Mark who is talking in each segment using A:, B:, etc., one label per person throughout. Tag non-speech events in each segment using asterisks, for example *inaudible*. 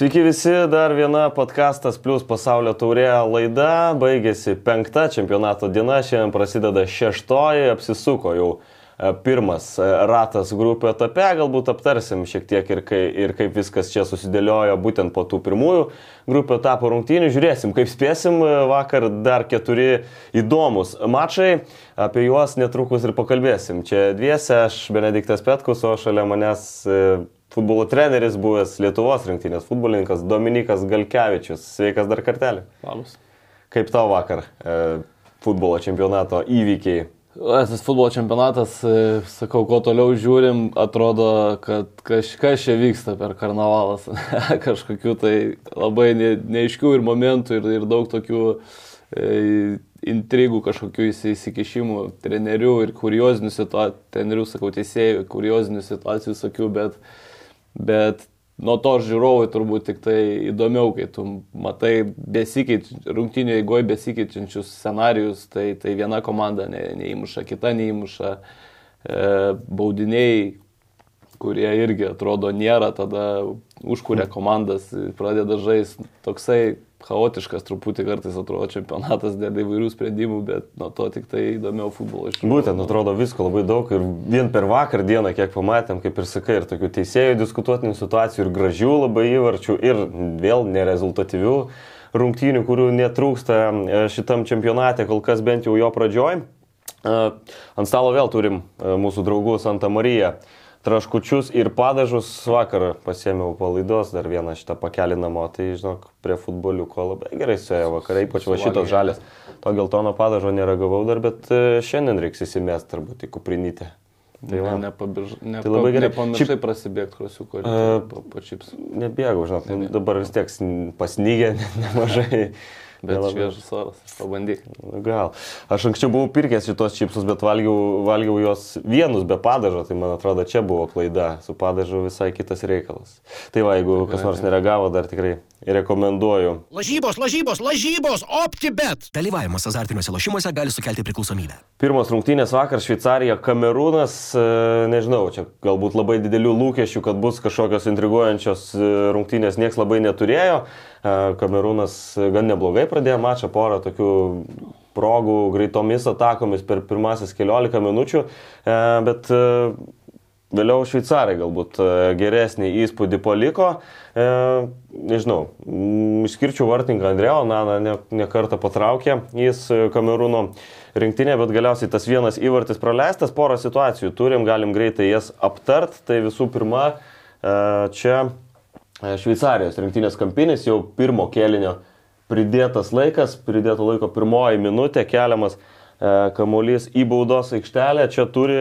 A: Sveiki visi, dar viena podcastas plus pasaulio taurė laida. Baigėsi penkta čempionato diena, šiandien prasideda šeštoji, apsisuko jau e, pirmas e, ratas grupių etape, galbūt aptarsim šiek tiek ir, kai, ir kaip viskas čia susidėliojo būtent po tų pirmųjų grupių etapo rungtynių. Žiūrėsim, kaip spėsim, e, vakar dar keturi įdomus mačai, apie juos netrukus ir pakalbėsim. Čia dviese, aš Benediktas Petkus, o šalia manęs futbolo treneris, buvęs Lietuvos rinktinės futbolininkas Dominikas Galkevičius. Sveikas dar kartelį.
B: Labas.
A: Kaip tau vakar e, futbolo čempionato įvykiai?
B: Tas futbolo čempionatas, e, sakau, kuo toliau žiūrim, atrodo, kad kažkas čia vyksta per karnavalas. *laughs* Kažkokių tai labai ne, neaiškių ir momentų ir, ir daug tokių e, intrigų, kažkokių įsikišimų trenerių ir kuriozinių situacijų, trenerių, sakau, teisėjų, kuriozinių situacijų visokių, bet bet nuo to žiūrovui turbūt tik tai įdomiau, kai tu matai besikeič, rungtinio eigoje besikeičiančius scenarius, tai, tai viena komanda ne, neįmuša, kita neįmuša, e, baudiniai, kurie irgi atrodo nėra, tada užkuria komandas, pradeda žaisti toksai chaotiškas truputį kartais atrodo čempionatas dėl įvairių sprendimų, bet nuo to tik tai įdomiau futbolo iš tikrųjų.
A: Būtent, atrodo visko labai daug ir vien per vakar dieną, kiek pamatėm, kaip ir sakai, ir tokių teisėjų diskutuotinių situacijų, ir gražių labai įvarčių, ir vėl nerezultatyvių rungtynių, kurių netrūksta e, šitam čempionate, kol kas bent jau jo pradžioj. E, ant stalo vėl turim e, mūsų draugų Santa Marija traškučius ir padažus vakar pasėmiau palaidos, dar vieną šitą pakelį namo, tai žinok, prie futboliuko labai gerai suėjo vakarai, ypač va šitos žalės. To geltono padažo neragavau dar, bet e, šiandien reiks įsimest turbūt į kuprinytę.
B: Tai va, nepamirš, nepa, tai labai gerai. Nepamiršai Šiaip... prasidėti krosiuko uh, po, po.
A: Nebėgau, žinok, Nebėg. dabar vis tiek pasnygė *laughs* nemažai.
B: Bet Nelabai. šviežus oras, pabandyk.
A: Gal. Aš anksčiau buvau pirkęs šitos čipsus, bet valgiau, valgiau juos vienus be padažo, tai man atrodo čia buvo klaida. Su padažu visai kitas reikalas. Tai va, jeigu kas nors nereagavo, dar tikrai rekomenduoju.
C: Lažybos, lažybos, lažybos, optibet. Dalyvavimas azartiniuose lošimuose gali sukelti priklausomybę.
A: Pirmos rungtynės vakar Šveicarija, Kamerūnas, e, nežinau, čia galbūt labai didelių lūkesčių, kad bus kažkokios intriguojančios e, rungtynės, nieks labai neturėjo. E, Kamerūnas gan neblogai pradėjo mačą, porą tokių progų greitomis atakomis per pirmasis keliolika minučių, e, bet e, vėliau šveicarai galbūt geresnį įspūdį paliko. Nežinau, išskirčiau vartininką Andreo, Nana ne, ne kartą patraukė, jis Kamerūno rinktinė, bet galiausiai tas vienas įvartis praleistas, porą situacijų turim, galim greitai jas aptart. Tai visų pirma, čia E, Šveicarijos rinktinės kampinis jau pirmo kėlinio pridėtas laikas, pridėto laiko pirmoji minutė, keliamas e, kamuolys į baudos aikštelę. Čia turi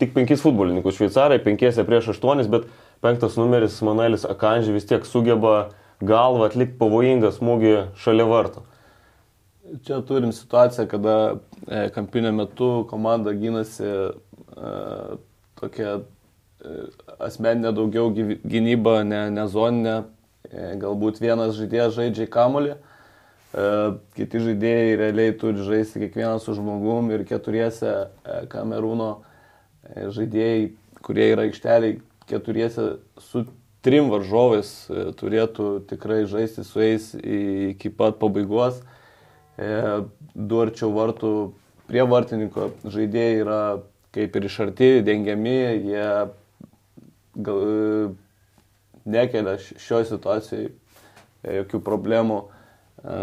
A: tik penkis futbolininkus šveicarai, penkiese prieš aštuonis, bet penktas numeris Manuelis Akanži vis tiek sugeba galvą atlikti pavojingą smūgį šalia varto.
B: Čia turim situaciją, kada e, kampinio metu komanda gynasi tokia asmeninė daugiau gynyba, ne, ne zoninė. E, galbūt vienas žaidėjas žaidžia kamolį, e, kiti žaidėjai realiai turi žaisti kiekvienas su žmogum ir keturiese e, kamerūno žaidėjai, kurie yra aikšteliai, keturiese su trim varžovais turėtų tikrai žaisti su jais iki pat pabaigos. Du arčiau vartų prie vartininko žaidėjai yra kaip ir iš arti dengiami, jie gal, e, nekelia šioje situacijoje jokių problemų e,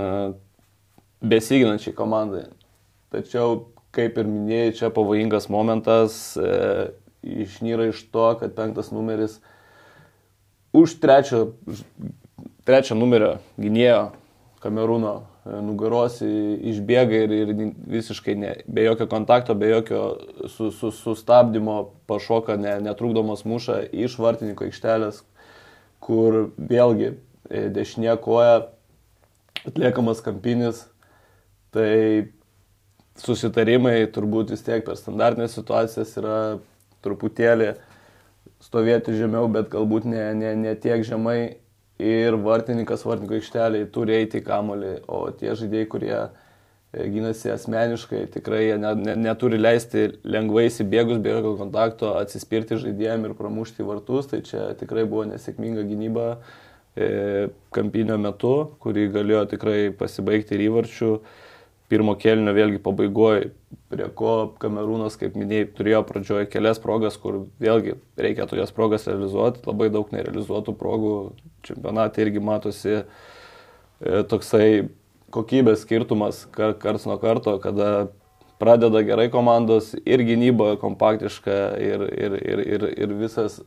B: besiginančiai komandai. Tačiau, kaip ir minėjai, čia pavojingas momentas e, išnyra iš to, kad penktas numeris už trečio, trečio numerio gynėjo Kamerūno nugaros išbėga ir, ir visiškai ne, be jokio kontakto, be jokio su, su, sustabdymo pašoka ne, netrukdomas muša iš vartininko aikštelės, kur vėlgi e, dešinė koja atliekamas kampinis. Tai susitarimai turbūt vis tiek per standartinės situacijas yra truputėlį stovėti žemiau, bet galbūt ne, ne, ne tiek žemai ir vartininkas vartininko aikšteliai turi eiti į kamolį, o tie žaidėjai, kurie gynasi asmeniškai, tikrai jie ne, ne, neturi leisti lengvai įsibėgus be jokio kontakto atsispirti žaidėjim ir pramušti vartus, tai čia tikrai buvo nesėkminga gynyba e, kampinio metu, kuri galėjo tikrai pasibaigti ir įvarčių. Pirmo kelnio vėlgi pabaigoje, prie ko Kamerūnas, kaip minėjai, turėjo pradžioje kelias progas, kur vėlgi reikia tokias progas realizuoti, labai daug nerealizuotų progų, čempionate irgi matosi e, toksai kokybės skirtumas kar, kars nuo karto, kada pradeda gerai komandos ir gynyba kompaktiška ir, ir, ir, ir, ir visas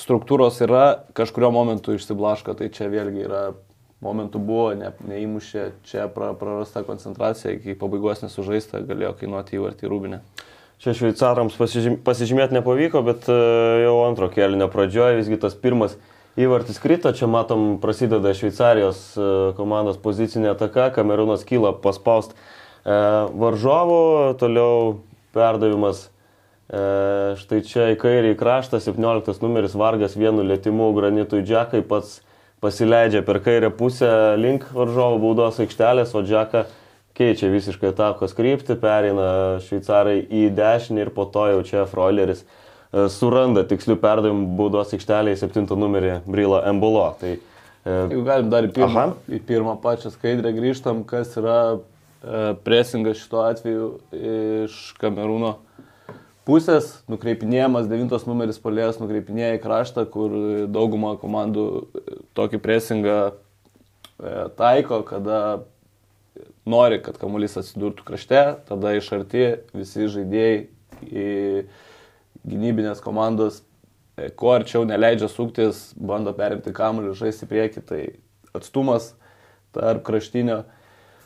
B: struktūros yra, kažkurio momentu išsiblaško, tai čia vėlgi yra momentų buvo, ne, neįmušė, čia pra, prarasta koncentracija, iki pabaigos nesužaista, galėjo kainuoti įvartį rūbinę.
A: Čia šveicarams pasižym, pasižymėti nepavyko, bet e, jau antro kelnio pradžioje visgi tas pirmas įvartis krito, čia matom prasideda Šveicarijos e, komandos pozicinė ataka, Kamerūnas kyla paspaust e, varžovų, toliau perdavimas štai čia į kairį kraštą, 17 numeris Vargas vienu lėtimu granitui Džekai pats pasileidžia per kairę pusę link varžovų baudos aikštelės, o Džeka keičia visiškai atakos kryptį, pereina šveicarai į dešinį ir po to jau čia Freuleris E, suranda tikslių perdavimų baudos aikštelėje 7 numerį Bryla Embolo. Tai,
B: e, Jeigu galim dar į pirmą, Aha. į pirmą pačią skaidrę grįžtam, kas yra e, presingas šituo atveju iš Kamerūno pusės, nukreipinėjamas 9 numeris polės, nukreipinėja į kraštą, kur dauguma komandų tokį presingą taiko, kada nori, kad kamuolys atsidurtų krašte, tada iš arti visi žaidėjai į gynybinės komandos e, kuo arčiau neleidžia suktis, bando perimti kamuolį, žaisti prieki, tai atstumas tarp kraštinio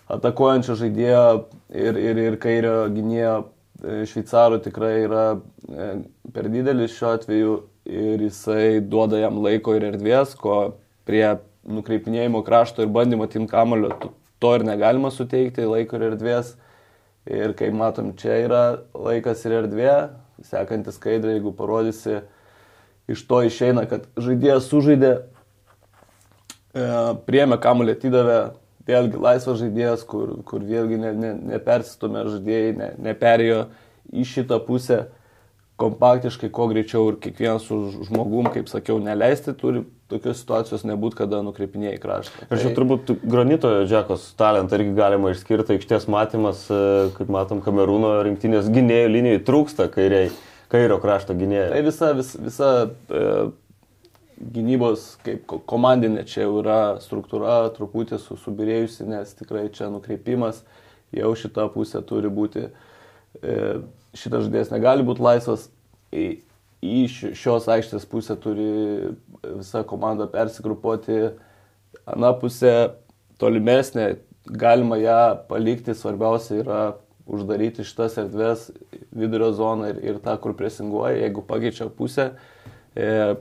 B: atakuojančio žaidėjo ir, ir, ir kairio gynėjo e, šveicarų tikrai yra e, per didelis šiuo atveju ir jisai duoda jam laiko ir erdvės, ko prie nukreipinėjimo krašto ir bandymo tim kamulio to ir negalima suteikti, laiko ir erdvės. Ir kaip matom, čia yra laikas ir erdvė, sekantis skaidrė, jeigu parodysi, iš to išeina, kad žaidėjas sužaidė, e, priemė kamuolį atidavė, vėlgi laisvas žaidėjas, kur, kur vėlgi ne, ne, nepersistumė žaidėjai, ne, neperėjo į šitą pusę kompaktiškai, kuo greičiau ir kiekvienas žmogum, kaip sakiau, neleisti turi tokios situacijos nebūtų, kada nukreipinėjai kraštą.
A: Ir čia tai... turbūt granito Džekos talentą irgi galima išskirti, aikštės matymas, e, kaip matom, Kamerūno rinktinės gynėjų linijai trūksta kairiai, kairio krašto gynėjai.
B: Tai visa, vis, visa e, gynybos kaip komandinė čia jau yra struktūra truputį subirėjusi, nes tikrai čia nukreipimas jau šita pusė turi būti. E, šitas žaidėjas negali būti laisvas, į šios aikštės pusę turi visa komanda persigrupuoti, ana pusė tolimesnė, galima ją palikti, svarbiausia yra uždaryti šitas erdves, vidurio zoną ir, ir tą, kur presinguoja, jeigu pakeičia pusę, e,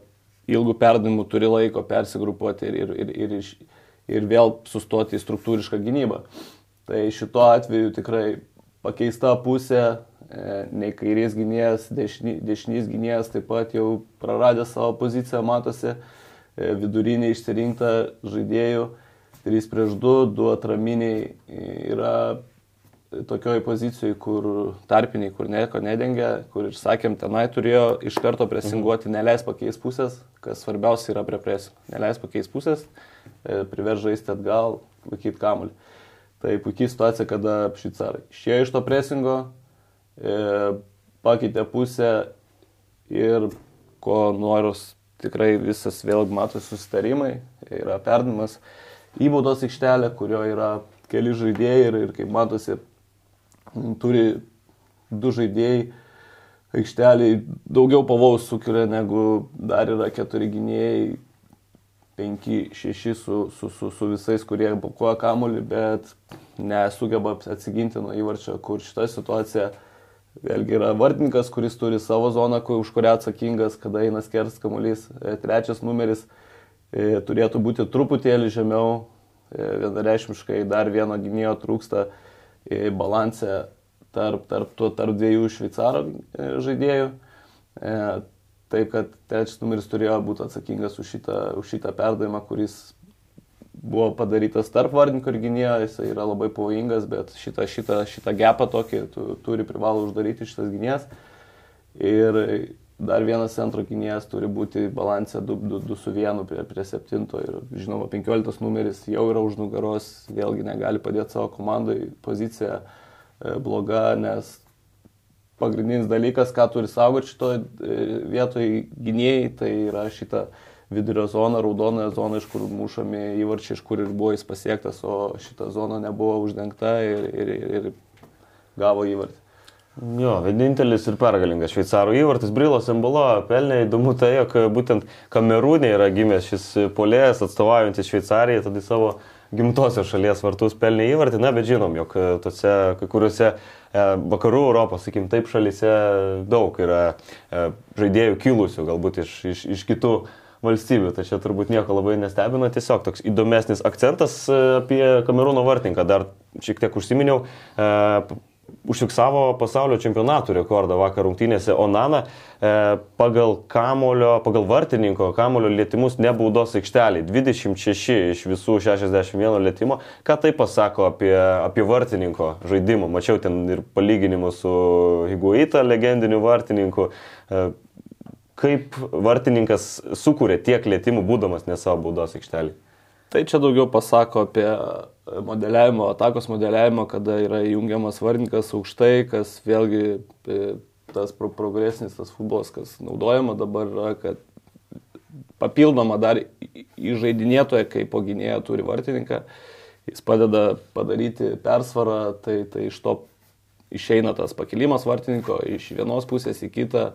B: ilgų perdavimų turi laiko persigrupuoti ir, ir, ir, ir, ir vėl sustoti į struktūrišką gynybą. Tai šituo atveju tikrai pakeista pusė, E, nei kairės gynėjas, dešiny, dešinys gynėjas taip pat jau praradė savo poziciją, matosi, e, vidurinė išsirinkta žaidėjų, 3 prieš 2, 2 atraminiai yra tokioj pozicijoje, kur tarpiniai, kur nieko nedengia, kur ir sakėm, tenai turėjo iš karto presinguoti, neleis pakeis pusės, kas svarbiausia yra prie presio. Neleis pakeis pusės, e, privers žaisti atgal, laikyti kamuolį. Tai puikiai situacija, kada šveicarai išėjo iš to presingo, e, pakeitė pusę ir ko noros tikrai visas vėlgi mato susitarimai, yra perdavimas į baudos aikštelę, kurio yra keli žaidėjai ir, ir kaip matosi, turi du žaidėjai aikšteliai daugiau pavojų sukelia negu dar yra keturi gynėjai, penki, šeši su, su, su, su visais, kurie blokuoja kamuolį, bet nesugeba atsiginti nuo įvarčio, kur šita situacija Vėlgi yra vartininkas, kuris turi savo zoną, už kurią atsakingas, kada eina skers kamuolys. E, trečias numeris e, turėtų būti truputėlį žemiau, e, vienareišmiškai dar vieno gynėjo trūksta balansė tarp, tarp, tuo, tarp dviejų šveicaro žaidėjų. Taip, kad trečias numeris turėjo būti atsakingas už šitą, už šitą perdavimą, kuris buvo padarytas tarp vardininko ir gynėjo, jis yra labai pavojingas, bet šitą, šitą, šitą gepą tokį tu, turi privalo uždaryti šitas gynėjas. Ir dar vienas centro gynėjas turi būti balansė 2 su 1 prie, prie 7 ir žinoma 15 numeris jau yra už nugaros, vėlgi negali padėti savo komandai, pozicija e, bloga, nes pagrindinis dalykas, ką turi saugoti šitoje vietoje gynėjai, tai yra šita vidurio zona, raudona zona, iš kur mušami įvarčiai, iš kur ir buvo jis pasiektas, o šita zona nebuvo uždengta ir, ir, ir gavo įvartį.
A: Jo, vienintelis ir pergalingas šveicarų įvartis Brilos Embolo pelnė įdomu tai, jog būtent Kamerūnė yra gimęs šis polėjas atstovaujantis Šveicarijai, tada savo gimtosios šalies vartus pelnė įvartį, na bet žinom, jog tose kai kuriuose E, vakarų Europos, sakykim, taip šalyse daug yra e, žaidėjų kilusių, galbūt iš, iš, iš kitų valstybių, tai čia turbūt nieko labai nestebina, tiesiog toks įdomesnis akcentas e, apie Kamerūno vartininką, dar šiek tiek užsiminiau, užfiksavo pasaulio čempionatų rekordą vakar rungtynėse Onana e, pagal kamulio, pagal vartininko kamulio lietimus nebaudos aikštelį. 26 iš visų 61 lietimo. Ką tai pasako apie, apie vartininko žaidimą? Mačiau ten ir palyginimus su Higuita, legendiniu vartininku. E, kaip vartininkas sukūrė tiek lėtimų būdamas ne savo baudos aikštelį?
B: Tai čia daugiau pasako apie modeliavimo, atakos modeliavimo, kada yra įjungiamas vardininkas aukštai, kas vėlgi e, tas pro progresinis tas futbolas, kas naudojama dabar yra, kad papildoma dar įžaidinėtoje, kai po gynėją turi vartininką, jis padeda padaryti persvarą, tai, tai iš to išeina tas pakilimas vartininko iš vienos pusės į kitą,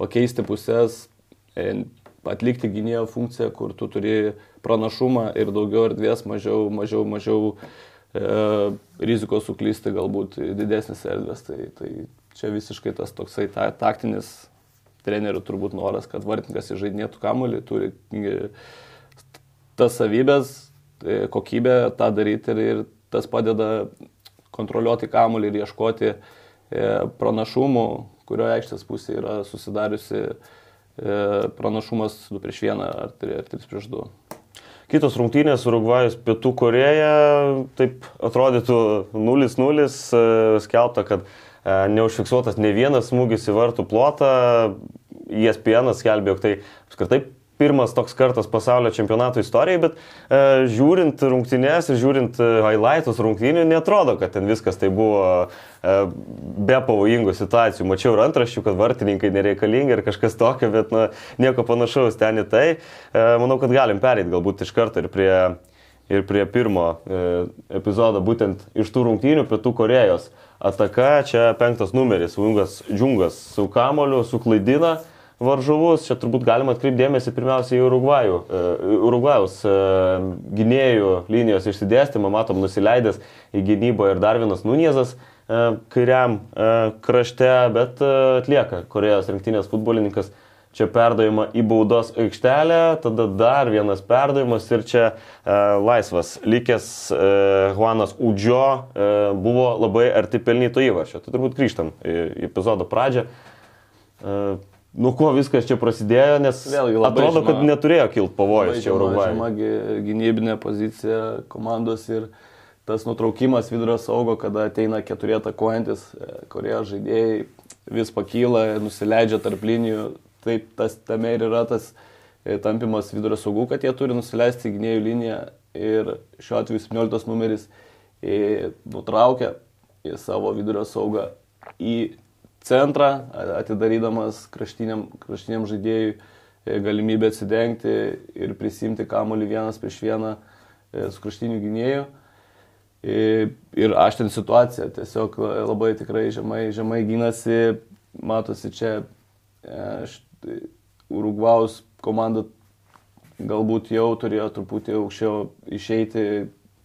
B: pakeisti pusės, e, atlikti gynėjo funkciją, kur tu turi pranašumą ir daugiau erdvės, mažiau, mažiau, mažiau e, rizikos suklysti, galbūt didesnis erdvės. Tai, tai čia visiškai tas toksai ta, taktinis trenerių turbūt noras, kad vartininkas įžaidinėtų kamuolį, turi e, tas savybės, e, kokybę tą daryti ir, ir tas padeda kontroliuoti kamuolį ir ieškoti e, pranašumų, kurio aikštės pusė yra susidariusi pranašumas 2 prieš 1 ar 3, ar 3 prieš 2.
A: Kitos rungtynės Urugvajus Pietų Koreja, taip atrodytų 0-0, e, skelbta, kad e, neužfiksuotas ne vienas smūgis į vartų plotą, ESPN skelbė, jog tai apskritai pirmas toks kartas pasaulio čempionato istorijai, bet e, žiūrint rungtynės ir žiūrint e, highlightus rungtynių, netrodo, kad ten viskas tai buvo e, be pavojingų situacijų. Mačiau ir antraščių, kad vartininkai nereikalingi ir kažkas tokio, bet na, nieko panašaus ten į tai. E, manau, kad galim pereiti galbūt iš karto ir prie, ir prie pirmo e, epizodo, būtent iš tų rungtynių Pietų Korejos. Ataka, čia penktas numeris, Vungas Džungas su kamoliu, suklaidina varžovus. Čia turbūt galima atkreipdėmėsi pirmiausia į Urugvajų. E, Urugvajaus e, gynėjų linijos išsidėstymą, matom, nusileidęs į gynybą ir dar vienas Nuniezas e, kairiam krašte, bet atlieka Korejos rinktinės futbolininkas. Čia perdavimą į baudos aikštelę, tada dar vienas perdavimas ir čia e, laisvas likęs e, Juanas Udžio e, buvo labai arti pelnyto įvarčio. Tai turbūt grįžtam į, į epizodo pradžią. E, nuo ko viskas čia prasidėjo, nes Vėlgi, atrodo, žema, kad neturėjo kilti pavojus čia Urugvajui.
B: Žema gynybinė pozicija komandos ir tas nutraukimas vidurio saugo, kada ateina keturi atakuojantis e, korejos žaidėjai, vis pakyla, nusileidžia tarp linijų, taip tas tame ir yra tas e, tampimas vidurio saugų, kad jie turi nusileisti gynėjų liniją ir šiuo atveju 17 numeris e, nutraukia savo vidurio saugą į centrą, atidarydamas kraštiniam, kraštiniam žaidėjui e, galimybę atsidengti ir prisimti kamuolį vienas prieš vieną e, su kraštiniu gynėju. E, ir aš ten situaciją tiesiog labai tikrai žemai, žemai gynasi, matosi čia Urugvaus komanda galbūt jau turėjo truputį aukščiau išeiti,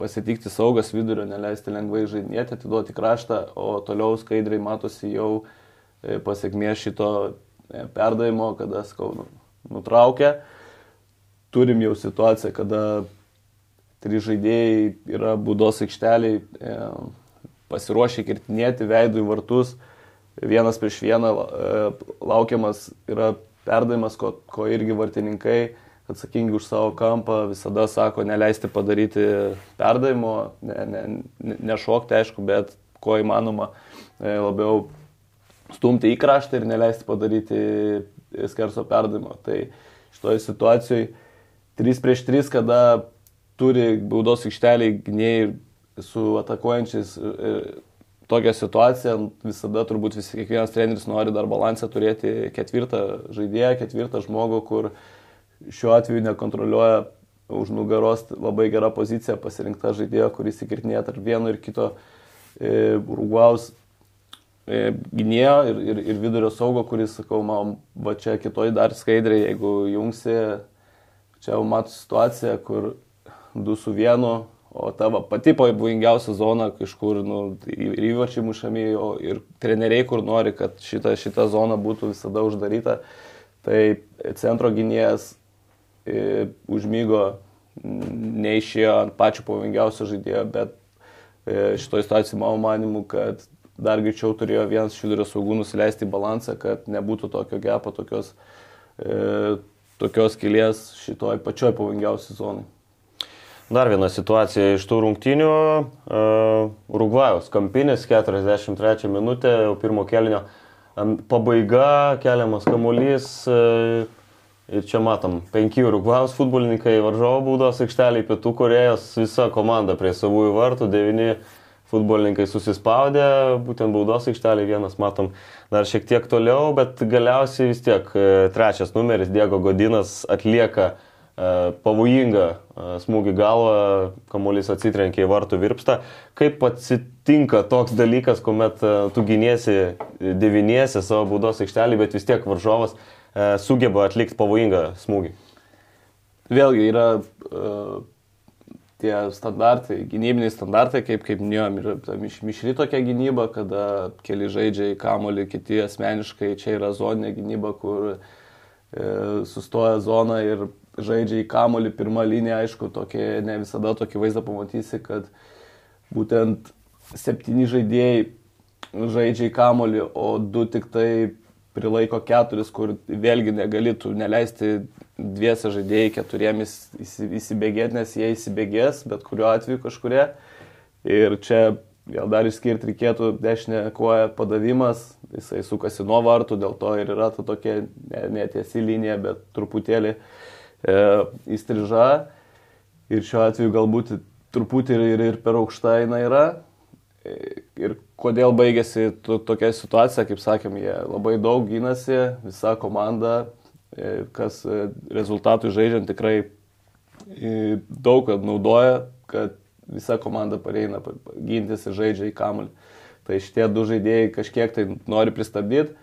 B: pasitikti saugas vidurio, neleisti lengvai žaidinėti, atiduoti kraštą, o toliau skaidriai matosi jau uh, pasiekmė šito e, perdavimo, kada skau nu, nutraukė. Turim jau situaciją, kada trys žaidėjai yra būdos aikšteliai, e, pasiruošę kirtinėti veidų į vartus, vienas prieš vieną laukiamas yra perdavimas, ko, ko irgi vartininkai atsakingi už savo kampą, visada sako neleisti padaryti perdavimo, ne, ne, ne, nešokti, aišku, bet kuo įmanoma e, labiau stumti į kraštą ir neleisti padaryti skerso perdavimo. Tai šitoje situacijoje 3 prieš 3, kada turi baudos aikštelį gynėjai su atakuojančiais e, tokią situaciją, visada turbūt visi, kiekvienas treneris nori dar balansą turėti ketvirtą žaidėją, ketvirtą žmogų, kur šiuo atveju nekontroliuoja už nugaros labai gera pozicija pasirinkta žaidėjo, kuris įkirtinėja tarp vieno ir kito e, Urugvaus gynėjo ir, ir, ir vidurio saugo, kuris, sakau, man va čia kitoj dar skaidrė, jeigu jungsi, čia jau matau situaciją, kur 2 su 1 O tavo pati pavojingiausia zona kažkur, nu, ir įvačiai mušami, o ir treneriai, kur nori, kad šita, šita zona būtų visada uždaryta, tai centro gynėjas e, užmygo, neišėjo ant pačio pavojingiausio žaidėjo, bet e, šitoje situacijoje mano manimu, kad dar greičiau turėjo vienas šiudurio saugų nusileisti balansą, kad nebūtų tokio gepo, tokios, e, tokios kilės šitoj pačioj pavojingiausiai zonai.
A: Dar viena situacija iš tų rungtynių. Uh, Urugvajos kampinis, 43 minutė, pirmo kelnio pabaiga, keliamas kamuolys. Uh, ir čia matom, penki Urugvajos futbolininkai varžovo būdos aikšteliai, pietų Korejos, visa komanda prie savųjų vartų, devyni futbolininkai susispaudė, būtent baudos aikštelį vienas matom dar šiek tiek toliau, bet galiausiai vis tiek e, trečias numeris Diego Godinas atlieka E, pavojingą e, smūgį galvą, kamuolys atsitrenkia į vartų virpstą. Kaip atsitinka toks dalykas, kuomet tu gynėsi, deviniesi savo baudos aikštelį, bet vis tiek varžovas sugeba atlikti pavojingą smūgį?
B: Vėlgi yra uh, tie standartai, gynybiniai standartai, kaip, kaip minėjom, yra miš, mišri tokia gynyba, kada keli žaidžia į kamolį, kiti asmeniškai, čia yra zoninė gynyba, kur uh, sustoja zona ir žaidžia į kamolį, pirmą liniją, aišku, tokie, ne visada tokį vaizdą pamatysi, kad būtent septyni žaidėjai žaidžia į kamolį, o du tik tai prilaiko keturis, kur vėlgi negalėtų neleisti dviese žaidėjai keturiems įsibėgėti, nes jie įsibėgės, bet kuriuo atveju kažkurie. Ir čia gal dar išskirti reikėtų dešinę koją padavimas, jisai sukasi nuo vartų, dėl to ir yra ta tokia netiesi linija, bet truputėlį e, įstriža ir šiuo atveju galbūt truputį ir, ir, ir per aukšta jinai yra. E, ir kodėl baigėsi to, tokia situacija, kaip sakėm, jie labai daug gynasi, visa komanda, e, kas e, rezultatų žaidžiant tikrai daug kad naudoja, kad visa komanda pareina gintis ir žaidžia į kamuolį. Tai šitie du žaidėjai kažkiek tai nori pristabdyti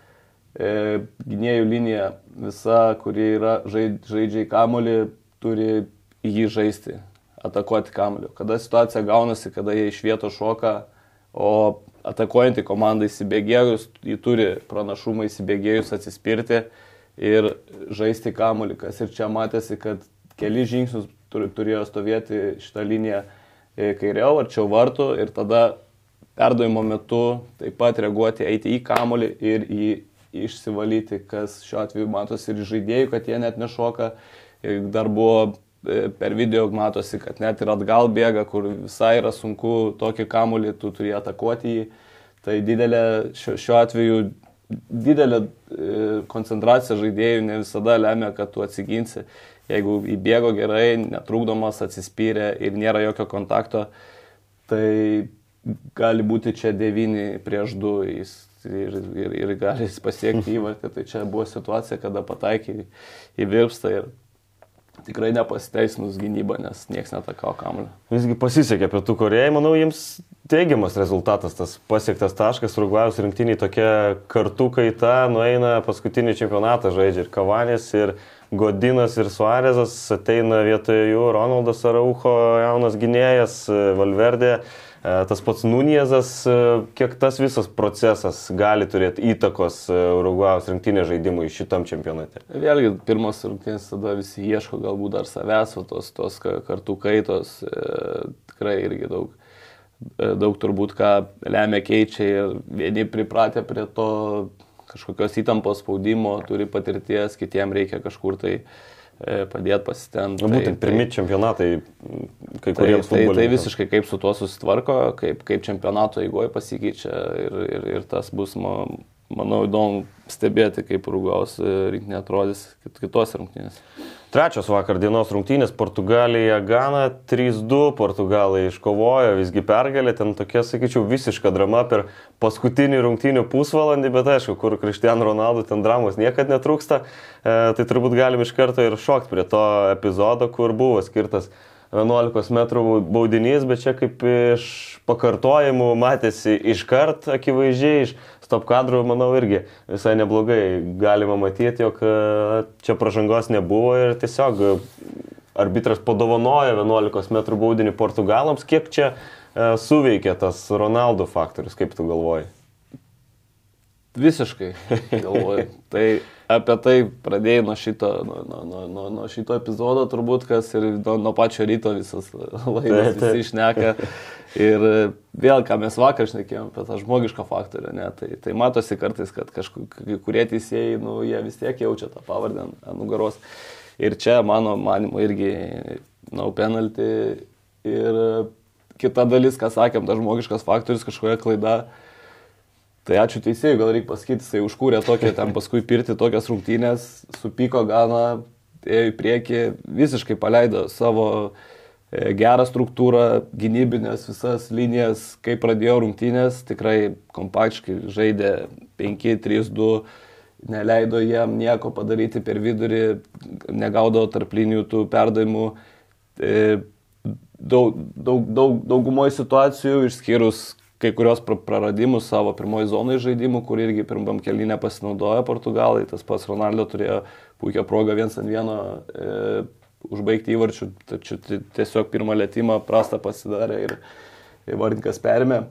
B: e, gynėjų linija visa, kuri yra žaidžia į kamolį, turi jį žaisti, atakuoti kamoliu. Kada situacija gaunasi, kada jie iš vietos šoka, o atakuojantį komandą įsibėgėjus, jį turi pranašumą įsibėgėjus atsispirti ir žaisti kamolį. Kas ir čia matėsi, kad keli žingsnius turėjo stovėti šitą liniją e, kairiau, arčiau vartų ir tada perdavimo metu taip pat reaguoti, eiti į kamolį ir į išsivalyti, kas šiuo atveju matosi ir žaidėjų, kad jie net nešoka. Ir dar buvo per video matosi, kad net ir atgal bėga, kur visai yra sunku tokį kamulį, tu turi atakuoti jį. Tai didelė, šiuo atveju didelė e, koncentracija žaidėjų ne visada lemia, kad tu atsiginsi. Jeigu įbėgo gerai, netrukdomas, atsispyrė ir nėra jokio kontakto, tai gali būti čia 9 prieš 2, jis ir, ir, ir gali pasiekti *laughs* įvartį. Tai čia buvo situacija, kada pataikė į virpstą ir tikrai nepasiteisinus gynybą, nes niekas netakavo kamuolio.
A: Visgi pasisekė Pietų Korejai, manau, jiems teigiamas rezultatas, tas pasiektas taškas, Urugvajos rinktiniai tokia kartų kaita, nueina paskutinį čempionatą žaidžia ir Kavanės, ir Godinas, ir Suarezas, ateina vietoje jų Ronaldas Araucho, jaunas gynėjas, Valverdė. E, tas pats Nuniezas, e, kiek tas visas procesas gali turėti įtakos e, Urugvajos rinktinės žaidimui šitam čempionate?
B: Vėlgi, pirmas rungtynės tada visi ieško galbūt dar savęs, o tos, tos kartų kaitos tikrai irgi daug, daug turbūt ką lemia keičia ir vieni pripratę prie to kažkokios įtampos spaudimo, turi patirties, kitiems reikia kažkur tai e, padėti pasitenti.
A: Nu, būtent pirmi čempionatai, m, kai
B: Tai,
A: kuriems
B: tai, tai
A: futbolininkams.
B: visiškai kaip su tuo susitvarko, kaip, kaip čempionato eigoje pasikeičia ir, ir, ir tas bus, ma, manau, įdomu stebėti, kaip Rūgaus rinkinė atrodys kit- kitose rungtynėse.
A: Trečios vakar dienos rungtynės Portugalija Gana 3-2, Portugalai iškovojo visgi pergalę, ten tokia, sakyčiau, visiška drama per paskutinį rungtynių pusvalandį, bet aišku, kur Kristian Ronaldo ten dramos niekada netrūksta, e, tai turbūt galim iš karto ir šokti prie to epizodo, kur buvo skirtas 11 m baudinys, bet čia kaip iš pakartojimų matėsi iškart akivaizdžiai, iš stop kadrų, manau, irgi visai neblogai galima matyti, jog e, čia pažangos nebuvo ir tiesiog e, arbitras padovanojo 11 m baudinį Portugalams. Kiek čia e, suveikė tas Ronaldo faktorius, kaip tu galvoji?
B: Visiškai, galvoju. *laughs* tai apie tai pradėjai nuo šito, nuo, nuo, nuo, nuo, šito epizodo turbūt, kas ir nuo, nuo pačio ryto visas *laughs* laidas visi išneka. *laughs* Ir vėl, ką mes vakar šnekėjom apie tą žmogišką faktorių, ne, tai, tai matosi kartais, kad kažkokie kurie teisėjai, nu, jie vis tiek jaučia tą pavardę ant nugaros. Ir čia, mano manimo, irgi no penalty. Ir kita dalis, ką sakėm, tas žmogiškas faktorius, kažkokia klaida. Tai ačiū teisėjui, gal reikia pasakyti, jisai užkūrė tokią, ten paskui pirti tokias rungtynės, supyko gana, ėjo į priekį, visiškai paleido savo e, gerą struktūrą, gynybinės visas linijas, kai pradėjo rungtynės, tikrai kompaktiškai žaidė 5-3-2, neleido jam nieko padaryti per vidurį, negaudavo tarp linijų tų perdavimų. E, daug, daug, daug, daugumoje situacijų, išskyrus kai kurios pra- praradimus savo pirmoji zonai žaidimų, kur irgi pirmam kelynę pasinaudojo Portugalai, tas pats Ronaldo turėjo puikią progą viens ant vieno e, užbaigti įvarčių, tačiau ti- tiesiog pirmą lėtymą prastą pasidarė ir Vardikas perėmė.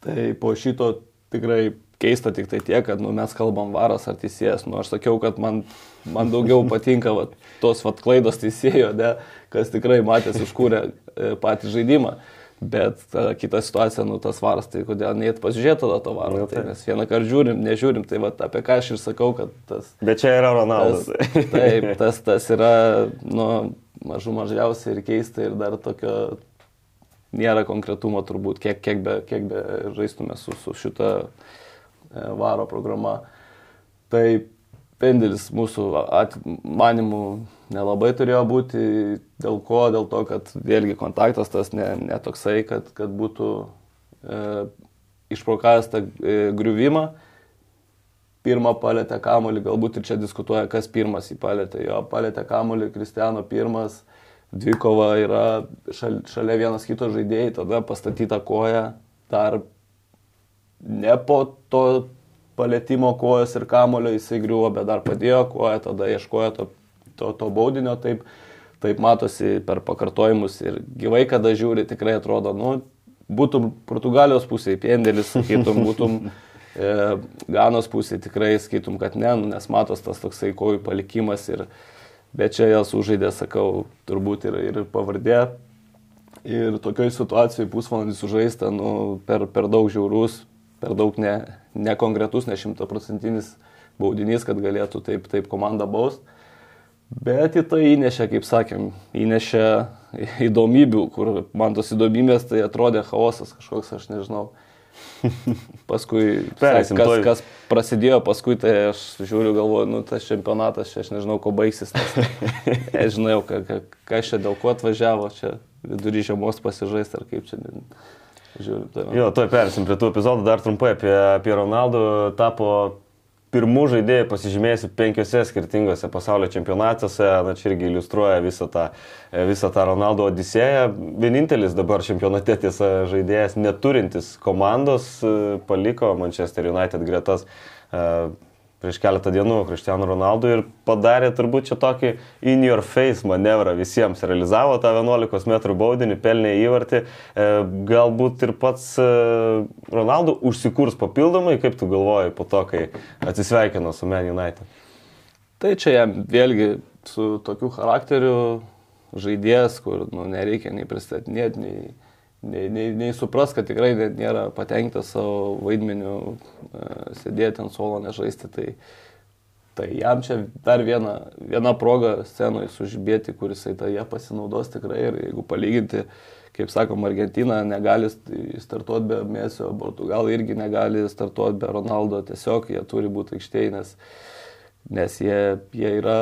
B: Tai po šito tikrai keista tik tai tiek, kad nu, mes kalbam varas ar teisėjas. Nu, aš sakiau, kad man, man daugiau *laughs* patinka va, tos va, klaidos teisėjo, ne, kas tikrai matęs užkūrė e, patį žaidimą. Bet ta, kita situacija, nu tas varas, tai kodėl net pasižiūrėti tada to varo.
A: Nu,
B: Tai
A: taip.
B: mes vieną kartą žiūrim, nežiūrim, tai va, apie ką aš ir sakau, kad tas...
A: Bet čia yra Ronaldas.
B: Tas, taip, tas, tas yra nu, mažų mažiausiai ir keista ir dar tokio nėra konkretumo turbūt, kiek, kiek, be, kiek be žaistume su, su šita e, varo programa. Tai pendelis mūsų manimų nelabai turėjo būti, dėl ko, dėl to, kad vėlgi kontaktas tas ne, ne toksai, kad, kad būtų e, išprokavęs tą e, griuvimą pirmą palėtę kamolį, galbūt ir čia diskutuoja, kas pirmas jį palėtė. Jo palėtė kamolį, Kristiano pirmas, dvikova yra šal, šalia vienas kito žaidėjai, tada pastatyta koja, dar ne po to palėtimo kojos ir kamolio jisai griuvo, bet dar padėjo koją, tada ieškojo to, to, to baudinio, taip, taip matosi per pakartojimus ir gyvai, kada žiūri, tikrai atrodo, nu, būtum Portugalijos pusėje, pėndėlis, sakytum, būtum *laughs* e, Ganos pusėje, tikrai skaitum, kad ne, nu, nes matos tas toksai kojų palikimas ir bet čia jas užaidė, sakau, turbūt ir, ir pavardė. Ir tokioj situacijoje pusvalandį sužaista, nu, per, per daug žiaurus, per daug ne, nekonkretus, ne šimtaprocentinis baudinys, kad galėtų taip, taip komanda baust. Bet į tai įnešė, kaip sakėm, įnešė įdomybių, kur man tos įdomybės tai atrodė chaosas kažkoks, aš nežinau. *laughs* Paskui,
A: Pereisim
B: kas,
A: tuoj.
B: kas prasidėjo, paskui tai aš žiūriu, galvoju, nu tas čempionatas, aš nežinau, ko baigsis. Nes, *laughs* aš žinau, ka, ka, kas čia dėl ko atvažiavo, čia vidury žiemos pasižaisti ar kaip čia. Žiūriu, va.
A: Jo, tuoj persim prie tų epizodų, dar trumpai apie, apie Ronaldo. Tapo pirmų žaidėjų pasižymėjusi penkiose skirtingose pasaulio čempionatuose, na čia irgi iliustruoja visą tą, visą tą Ronaldo odisėją. Vienintelis dabar čempionate tiesa žaidėjas neturintis komandos paliko Manchester United gretas e, prieš keletą dienų Cristiano Ronaldo ir padarė turbūt čia tokį in your face manevrą visiems. Realizavo tą 11 m baudinį, pelnė įvartį. E, Galbūt ir pats e, Ronaldo užsikurs papildomai, kaip tu galvoji, po to, kai atsisveikino su Man United.
B: Tai čia jam vėlgi su tokiu charakteriu žaidėjas, kur nu, nereikia nei pristatinėti, nei, nei, nei, nei supras, kad tikrai nėra patenkintas savo vaidmeniu, e, sėdėti ant suolo, nežaisti. Tai, Tai jam čia dar viena, viena proga scenoje sužibėti, kuris tai jie pasinaudos tikrai ir jeigu palyginti, kaip sakom, Argentina negali startuoti be Mesio, Portugalai irgi negali startuoti be Ronaldo, tiesiog jie turi būti aikštėje, nes, nes jie, jie yra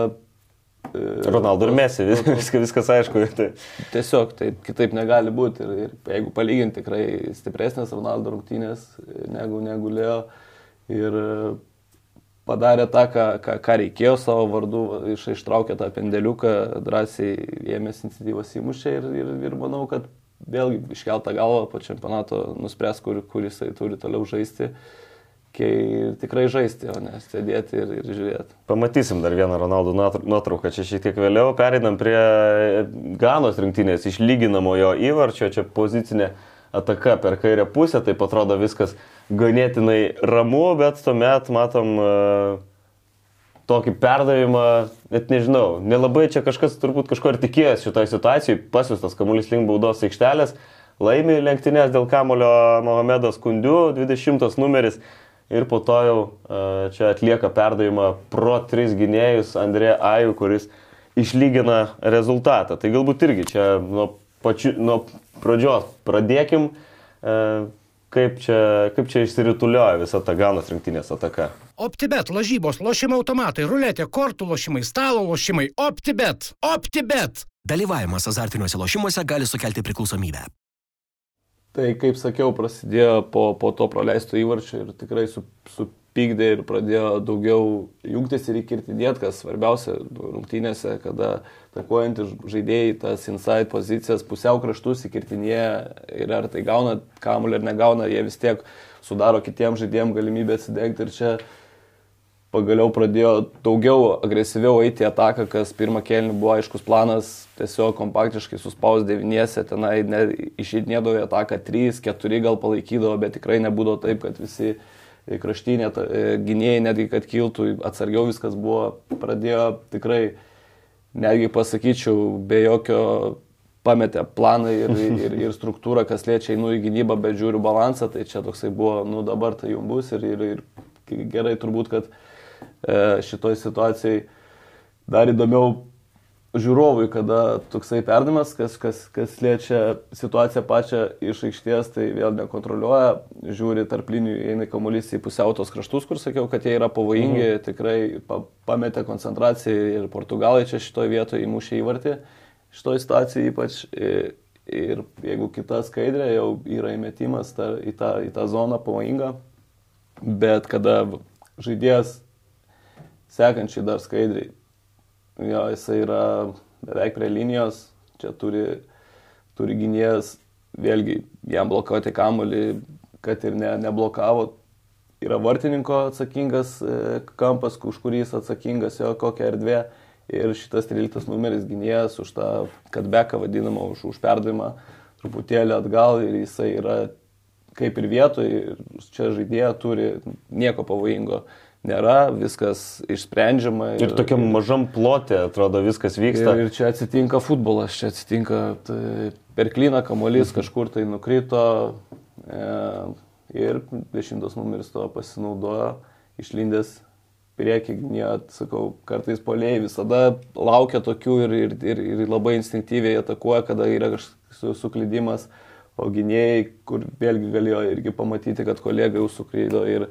A: Ronaldo ir Mesi, vis, viskas, viskas aišku. Tai.
B: Tiesiog tai kitaip negali būti. Ir, ir jeigu palyginti tikrai stipresnės Ronaldo rungtynės negu, negu Leo ir padarė tą, ką, ką, ką reikėjo savo vardu, iš, ištraukė tą pendeliuką, drąsiai ėmėsi iniciatyvos įmušė ir, ir, ir manau, kad vėlgi iškeltą galvą po čempionato nuspręs, kur, kur jisai turi toliau žaisti. Uh, kai tikrai žaisti, o ne sėdėti ir, ir žiūrėti.
A: Pamatysim dar vieną Ronaldo nuotrauką, čia šiek tiek vėliau pereinam prie Ganos rinktinės išlyginamojo įvarčio, čia pozicinė ataka per kairę pusę, tai atrodo viskas ganėtinai ramu, bet tuomet matom uh, tokį perdavimą, net nežinau, nelabai čia kažkas turbūt kažko ir tikėjęs šitoje situacijoje, pasiustas kamuolys link baudos aikštelės, laimi lenktynės dėl kamulio Mohamedas Kundiu, 20 numeris ir po to jau čia atlieka perdavimą pro tris gynėjus Andrė Aju, kuris išlygina rezultatą. Tai galbūt irgi čia nuo, pačiu, nuo pradžios pradėkim, kaip čia, kaip čia išsiritulioja visa ta ganos rinktinės ataka.
C: OptiBet, lažybos, lošimo automatai, ruletė, kortų lošimai, stalo lošimai, OptiBet, OptiBet. Dalyvavimas azartiniuose lošimuose gali sukelti priklausomybę.
B: Tai kaip sakiau, prasidėjo po, po to praleisto įvarčio ir tikrai su, supykdė ir pradėjo daugiau jungtis ir įkirtinėti, kas svarbiausia rungtynėse, kada takuojantys žaidėjai tas inside pozicijas pusiau kraštus įkirtinėja ir ar tai gauna kamuolį ar negauna, jie vis tiek sudaro kitiems žaidėjams galimybę atsidengti. Ir čia pagaliau pradėjo daugiau agresyviau eiti į ataką, kas pirmą kėlinį buvo aiškus planas, tiesiog kompaktiškai suspaus devyniese, tenai išeidinėdavo į ataką 3, 4 gal palaikydavo, bet tikrai nebūdavo taip, kad visi kraštinė e, gynėjai netgi kad kiltų, atsargiau viskas buvo, pradėjo tikrai, netgi pasakyčiau, be jokio pametė planą ir, ir, ir struktūrą, kas liečia einu į gynybą, bet žiūriu balansą, tai čia toksai buvo, nu dabar tai jums bus ir, ir, ir gerai turbūt, kad E, šitoj situacijai. Dar įdomiau žiūrovui, kada toksai perdavimas, kas, kas, kas liečia situaciją pačią iš aikštės, tai vėl nekontroliuoja, žiūri tarp linijų, eina kamuolys į pusiautos kraštus, kur sakiau, kad jie yra pavojingi, mhm. tikrai pa, pametė koncentraciją ir portugalai čia šitoje vietoje įmušė įvartį, šitoje situacijoje ypač. Ir, ir jeigu kita skaidrė jau yra įmetimas ta, į, tą, į tą zoną pavojingą, bet kada žaidėjas sekančiai dar skaidriai. Jo, jisai yra beveik prie linijos, čia turi, turi gynėjas, vėlgi jam blokuoti kamuolį, kad ir ne, neblokavo. Yra vartininko atsakingas e, kampas, už kurį jis atsakingas, jo kokia erdvė. Ir šitas 13 numeris gynėjas už tą kadbeką vadinamą, už, už perdavimą truputėlį atgal ir jisai yra kaip ir vietoje, čia žaidėja turi nieko pavojingo nėra, viskas išsprendžiama.
A: Ir, ir tokiam mažam plotė, atrodo, viskas vyksta.
B: Ir, ir čia atsitinka futbolas, čia atsitinka tai, per klyną kamuolys mhm. kažkur tai nukrito e, ir dešimtas numeris to pasinaudojo, išlindęs priekį, net, sakau, kartais poliai visada laukia tokių ir, ir, ir, ir labai instinktyviai atakuoja, kada yra kažkoks suklydimas, o gynėjai, kur vėlgi galėjo irgi pamatyti, kad kolega jau suklydo ir,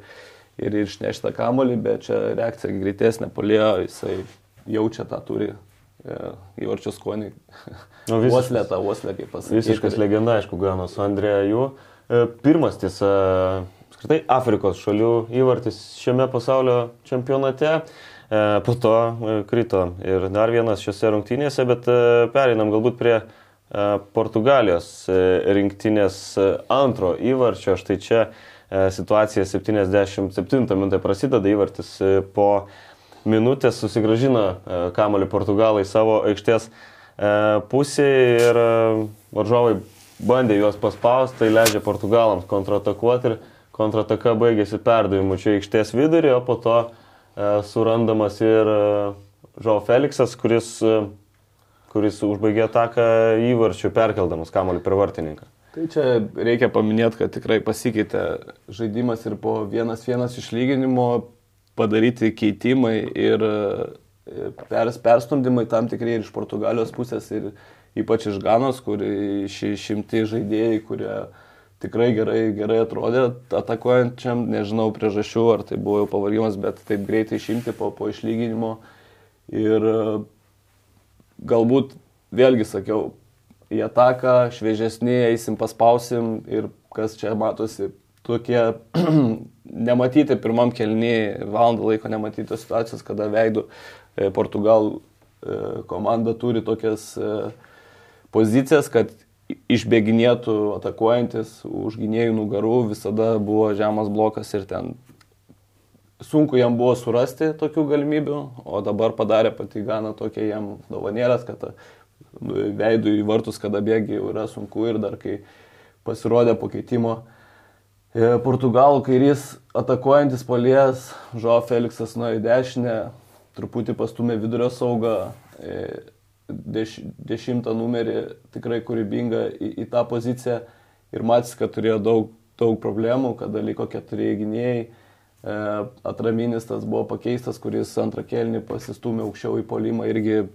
B: ir išnešti tą kamolį, bet čia reakcija greitesnė, polėjo, jisai jaučia tą turi e, įvarčio skonį. Nu, Voslė, ta voslė, kaip pasakyti.
A: Visiškas legenda, aišku, Ganos Andrėja jų. E, pirmas, tiesa, apskritai Afrikos šalių įvartis šiame pasaulio čempionate. E, po to krito ir dar vienas šiuose rungtynėse, bet pereinam galbūt prie Portugalijos rinktinės antro įvarčio. Štai čia situacija 77 minutė prasideda įvartis e, po minutės susigražina e, kamolį portugalai savo aikštės pusėje ir varžovai bandė juos paspausti, tai leidžia portugalams kontratakuoti ir kontrataka baigėsi perdavimu čia aikštės vidurį, o po to surandamas ir Žao Feliksas, kuris, kuris užbaigė ataką įvarčių perkeldamas kamolį per vartininką.
B: Tai čia reikia paminėti, kad tikrai pasikeitė žaidimas ir po vienas vienas išlyginimo padaryti keitimai ir pers, perstumdymai tam tikrai ir iš Portugalijos pusės, ir ypač iš Ganos, kur išimti žaidėjai, kurie tikrai gerai, gerai atrodė atakuojančiam, nežinau priežasčių, ar tai buvo jau pavargimas, bet taip greitai išimti po, po išlyginimo. Ir galbūt, vėlgi sakiau, į ataką, šviežesni, eisim paspausim ir kas čia matosi, tokie *clears throat* nematyti pirmam kelnį, valandą laiko nematyti situacijos, kada veidų e, Portugal e, komanda turi tokias e, pozicijas, kad išbėginėtų atakuojantis už gynėjų nugarų, visada buvo žemas blokas ir ten sunku jam buvo surasti tokių galimybių, o dabar padarė pati Gana tokia jam dovanėlės, kad veidų į vartus, kada bėgi jau yra sunku ir dar kai pasirodė po keitimo. E, Portugalų kairys atakuojantis polies, Žo Feliksas nuėjo į dešinę, truputį pastumė vidurio saugą, e, deš, dešimtą numerį tikrai kūrybingą į, į tą poziciją ir matys, kad turėjo daug, daug problemų, kada liko keturi gynėjai. E, atraminis tas buvo pakeistas, kuris antrą kelnį pasistumė aukščiau į polimą irgi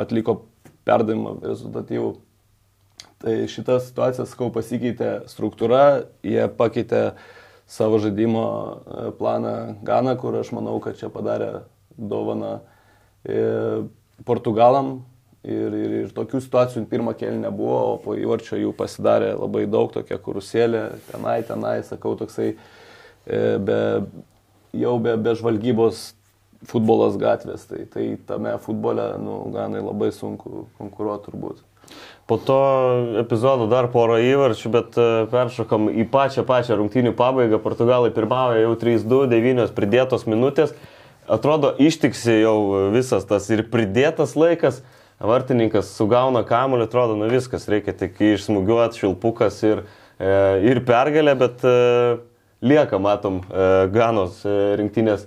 B: atliko perdavimą rezultatyvų. Tai šitą situaciją, sakau, pasikeitė struktūra, jie pakeitė savo žaidimo e, planą Gana, kur aš manau, kad čia padarė dovaną e, Portugalam. Ir, ir, ir tokių situacijų pirmą kėlį nebuvo, o po įvarčio jų pasidarė labai daug, tokia kurusėlė, tenai, tenai, sakau, toksai e, be, jau be, be žvalgybos futbolas gatvės, tai, tai tame futbole, nu, ganai labai sunku konkuruoti turbūt.
A: Po to epizodo dar porą įvarčių, bet e, peršokom į pačią pačią rungtynių pabaigą. Portugalai pirmauja jau 3-2, 9 pridėtos minutės. Atrodo, ištiksi jau visas tas ir pridėtas laikas. Vartininkas sugauna kamuolį, atrodo, nu viskas, reikia tik išsmugiuoti šilpukas ir, e, ir pergalę, bet e, lieka, matom, Ganos rinktinės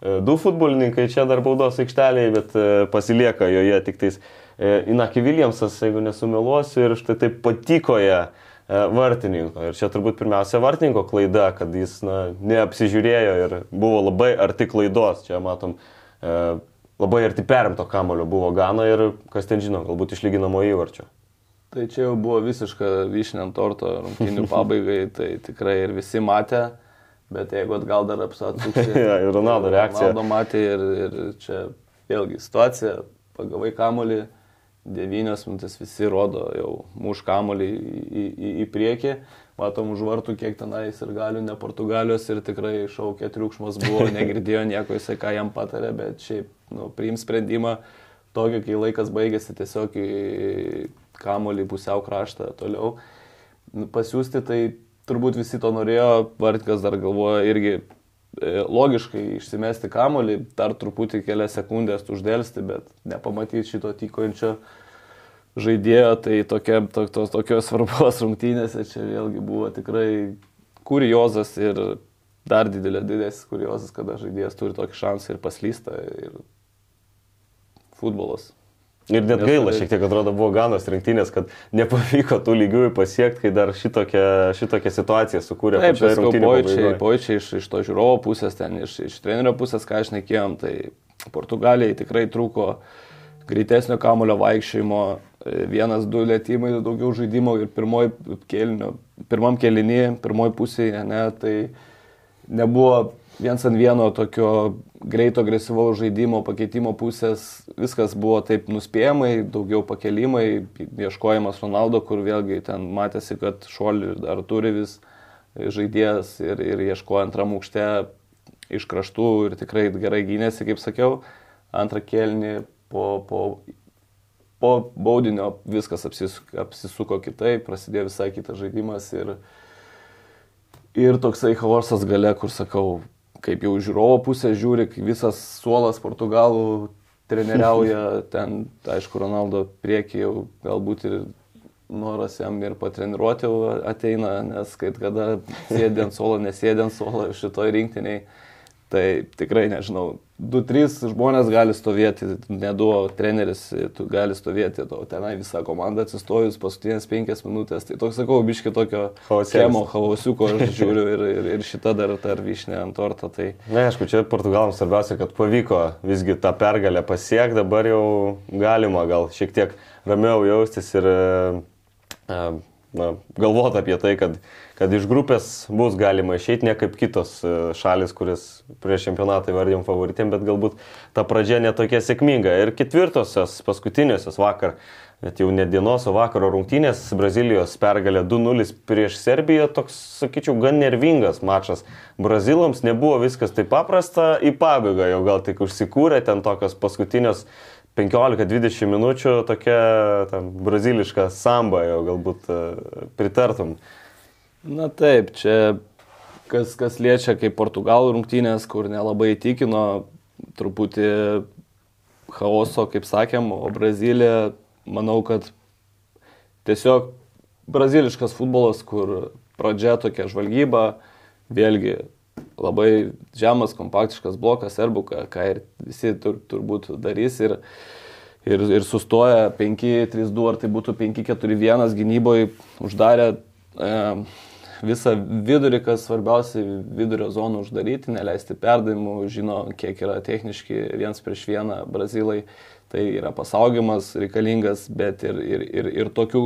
A: du futbolininkai čia dar baudos aikštelėje, bet e, pasilieka joje tik tais e, Inaki Williamsas, jeigu nesumeluosiu, ir štai taip patikoja vartininko. Ir čia turbūt pirmiausia vartininko klaida, kad jis na, neapsižiūrėjo ir buvo labai arti klaidos. Čia matom, labai arti perimto kamulio buvo Gana ir kas ten žino, galbūt išlyginamo įvarčio.
B: Tai čia jau buvo visiška vyšnė ant torto rungtynių pabaigai, tai tikrai ir visi matė. Bet jeigu atgal dar apsatsuksi. *laughs*
A: ja, ir Ronaldo reakcija.
B: Ronaldo matė ir, ir čia vėlgi situacija, pagavai kamolį, devynios minutės visi rodo jau muš kamolį į, į, į, į priekį, matom už vartų, kiek tenais ir galių, ne Portugalijos ir tikrai šaukė triukšmas buvo, *laughs* negirdėjo nieko jisai, ką jam patarė, bet šiaip, nu, priim sprendimą tokį, kai laikas baigėsi tiesiog į kamolį pusiau kraštą toliau. Nu, pasiūsti tai turbūt visi to norėjo, Vartikas dar galvoja irgi e, logiškai išsimesti kamolį, dar truputį kelias sekundės uždėlsti, bet nepamatyti šito tykojančio žaidėjo, tai tokia, to, to, tokios *laughs* svarbos rungtynėse čia vėlgi buvo tikrai kuriozas ir dar didelė didesnis kuriozas, kada žaidėjas turi tokį šansą ir paslysta ir futbolas.
A: Ir net gaila, šiek tiek atrodo buvo ganos rinktinės, kad nepavyko tų lygiųjų pasiekti, kai dar šitokią, šitokią situaciją sukūrė.
B: Taip, pojčiai, pojčiai iš, iš to žiūrovo pusės, ten iš, iš trenerio pusės, ką aš nekėjom, tai Portugalijai tikrai trūko greitesnio kamulio vaikščiojimo, vienas, du lėtymai, daugiau žaidimo ir kelnio, pirmam kelinį, pirmoji pusėje, ne, tai nebuvo viens ant vieno tokio greito agresyvaus žaidimo pakeitimo pusės viskas buvo taip nuspėjamai, daugiau pakelimai, ieškojimas Ronaldo, kur vėlgi ten matėsi, kad šuolį dar turi vis žaidėjas ir, ir ieškojo antram aukšte iš kraštų ir tikrai gerai gynėsi, kaip sakiau. Antrą kelnį po, po, po baudinio viskas apsisuko, apsisuko kitaip, prasidėjo visai kitas žaidimas ir, ir toksai chaosas gale, kur sakau, kaip jau žiūrovo pusė žiūri, visas suolas portugalų treneriauja, *laughs* ten, aišku, Ronaldo prieki jau galbūt ir noras jam ir patreniruoti ateina, nes kaip kada sėdė ant suolo, nesėdė ant suolo šitoj rinktiniai, tai tikrai nežinau, 2-3 žmonės gali stovėti, ne du treneris, tu gali stovėti, o tenai visa komanda atsistojus paskutinės penkias minutės. Tai toks, sakau, biški tokio chemo, chaosiuko aš žiūriu ir, ir, ir šita dar dar vyšnė ant torto. Tai...
A: Na, aišku, čia Portugalams svarbiausia, kad pavyko visgi tą pergalę pasiekti, dabar jau galima gal šiek tiek ramiau jaustis ir na, galvoti apie tai, kad kad iš grupės bus galima išeiti ne kaip kitos e, šalis, kuris prieš čempionatą įvardėm favoritėm, bet galbūt ta pradžia netokia sėkminga. Ir ketvirtosios, paskutiniosios vakar, net jau ne dienos, o vakaro rungtynės, Brazilijos pergalė 2-0 prieš Serbiją, toks, sakyčiau, gan nervingas mačas. Brazilams nebuvo viskas taip paprasta, į pabaigą jau gal tik užsikūrė, ten tokios paskutinios 15-20 minučių tokia tam, braziliška samba, jau galbūt e, pritartum.
B: Na taip, čia kas, kas liečia kaip Portugalų rungtynės, kur nelabai įtikino, truputį chaoso, kaip sakėm, o Brazilija, manau, kad tiesiog braziliškas futbolas, kur pradžia tokia žvalgyba, vėlgi labai žemas, kompaktiškas blokas, serbų, ką ir visi tur, turbūt darys. Ir, ir, ir sustoja 5-3-2, ar tai būtų 5-4-1 gynyboje, uždarė e, visą vidurį, kas svarbiausia, vidurio zoną uždaryti, neleisti perdavimų, žino, kiek yra techniški viens prieš vieną brazilai, tai yra pasaugimas reikalingas, bet ir, ir, ir, ir tokių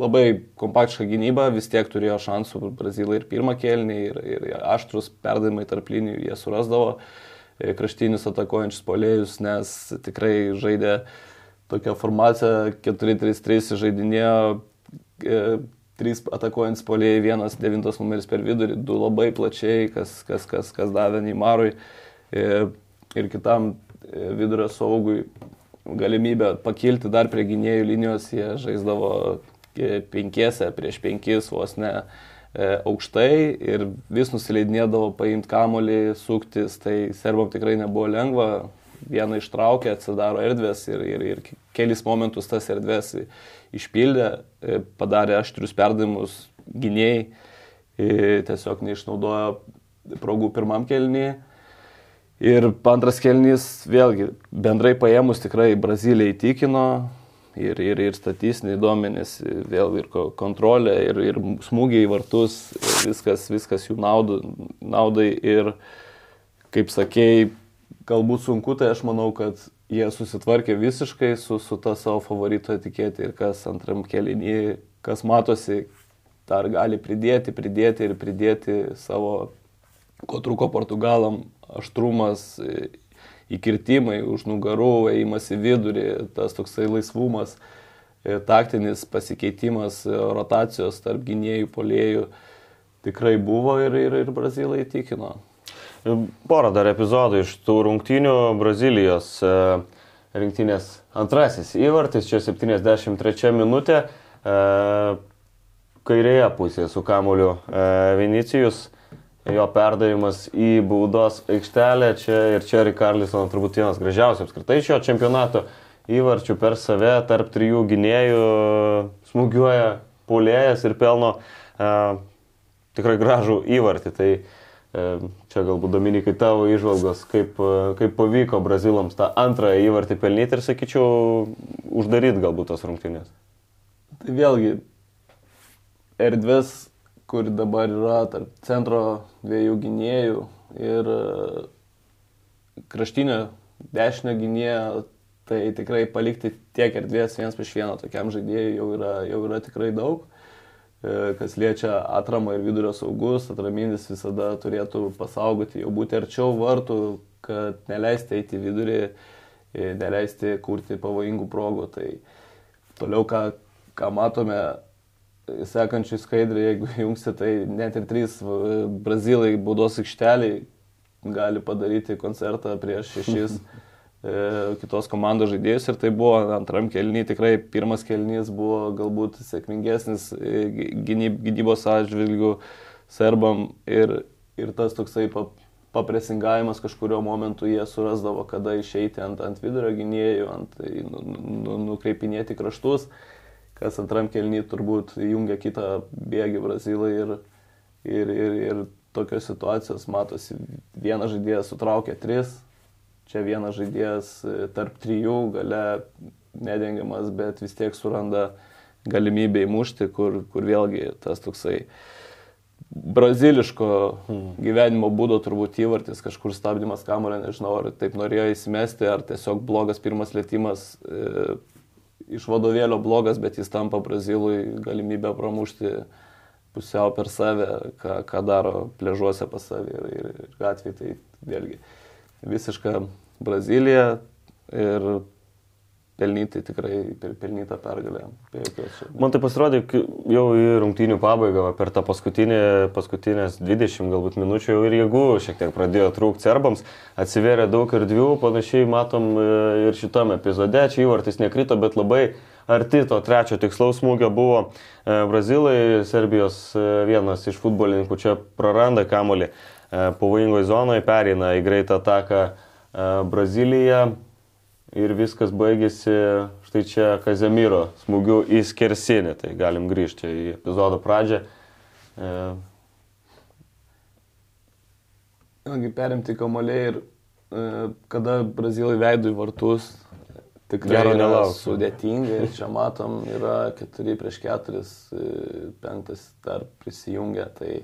B: labai kompaktišką gynybą vis tiek turėjo šansų brazilai ir pirmą kelnį, ir, ir aštrus perdavimai tarp linijų jie surasdavo e, kraštinius atakuojančius polėjus, nes tikrai žaidė tokią formaciją 4-3-3 žaidinėjo e, trys atakuojant polėjai, vienas devintas numeris per vidurį, du labai plačiai, kas, kas, kas, kas davė Neimarui e, ir kitam e, vidurio saugui galimybę pakilti dar prie gynėjų linijos, jie žaisdavo e, penkiese prieš penkis vos ne aukštai ir vis nusileidinėdavo paimti kamolį, suktis, tai serbam tikrai nebuvo lengva, vieną ištraukė, atsidaro erdvės ir, ir, ir kelis momentus tas erdvės išpildė, e, padarė aštrius perdavimus gynėjai, e, tiesiog neišnaudojo progų pirmam kelnyje. Ir antras kelnys, vėlgi, bendrai paėmus tikrai Brazilija įtikino ir, ir, ir statistiniai duomenys, vėl ir kontrolė, ir, ir smūgiai į vartus, viskas, viskas jų naudai, naudai. Ir, kaip sakėjai, galbūt sunku, tai aš manau, kad jie susitvarkė visiškai su, su ta savo favorito etiketė ir kas antram kelinį, kas matosi, dar gali pridėti, pridėti ir pridėti savo, ko truko Portugalam, aštrumas, įkirtimai už nugarų, ėjimas į vidurį, tas toksai laisvumas, taktinis pasikeitimas, rotacijos tarp gynėjų, polėjų tikrai buvo ir, ir, ir brazilai įtikino.
A: Porą dar epizodų iš tų rungtynių Brazilijos e, rinktinės antrasis įvartis, čia 73 minutė, e, kairėje pusėje su kamuliu e, Vinicijus, jo perdavimas į baudos aikštelę, čia ir čia Rikarlison turbūt vienas gražiausių apskritai šio čempionato įvarčių per save tarp trijų gynėjų smūgiuoja pulėjas ir pelno e, tikrai gražų įvartį. Tai E, čia galbūt Dominikai tavo išvalgos, kaip, e, kaip pavyko brazilams tą antrąją įvartį pelnyti ir, sakyčiau, uždaryti galbūt tas rungtynės.
B: Tai vėlgi, erdvės, kur dabar yra tarp centro dviejų gynėjų ir e, kraštinio dešinio gynėjo, tai tikrai palikti tiek erdvės vienas prieš vieną tokiam žaidėjui jau yra, jau yra tikrai daug. E, kas liečia atramą ir vidurio saugus, atraminis visada turėtų pasaugoti, jau būti arčiau vartų, kad neleisti eiti vidurį, e, neleisti kurti pavojingų progų. Tai toliau, ką, ką matome sekančiai skaidrį, jeigu *laughs* jungsi, tai net ir trys brazilai baudos aikšteliai gali padaryti koncertą prieš šešis E, *laughs* kitos komandos žaidėjus ir tai buvo antram kelnyje tikrai pirmas kelnys buvo galbūt sėkmingesnis e, gynyb, gynybos atžvilgių serbam ir, ir tas toksai papresingavimas kažkurio momentu jie surasdavo, kada išeiti ant, ant vidurio gynėjų, ant nu, nu, nukreipinėti kraštus, kas antram kelnyje turbūt jungia kitą bėgį Brazilai ir, ir, ir, ir tokios situacijos matosi, vienas žaidėjas sutraukia tris, čia vienas žaidėjas e, tarp trijų gale nedengiamas, bet vis tiek suranda galimybę įmušti, kur, kur vėlgi tas toksai braziliško hmm. gyvenimo būdo turbūt įvartis, kažkur stabdymas kamulio, nežinau, ar taip norėjo įsimesti, ar tiesiog blogas pirmas lėtymas e, iš vadovėlio blogas, bet jis tampa brazilui galimybę pramušti pusiau per save, ką, ką daro pležuose pas savį ir, ir, ir gatvėje. Tai vėlgi visiška Brazilija ir pelnyti tikrai pelnytą pergalę.
A: Man tai pasirodė jau į rungtynių pabaigą, per tą paskutinį, paskutinės 20 galbūt minučių jau ir jėgų šiek tiek pradėjo trūkti serbams, atsiverė daug erdvių, panašiai matom e, ir šitam epizode, čia įvartis nekrito, bet labai arti to trečio tikslaus smūgio buvo e, Brazilai, Serbijos e, vienas iš futbolininkų čia praranda kamolį pavojingoje zonoje, perina į greitą ataką Braziliją ir viskas baigėsi štai čia Kazemiro smūgiu į skersinį. Tai galim grįžti į epizodo pradžią. E...
B: Vėlgi perimti kamuoliai ir e, kada Brazilai veidų į vartus, tikrai Gero nelauks. Sudėtinga ir čia matom, yra 4 prieš 4, 5 e, dar prisijungia. Tai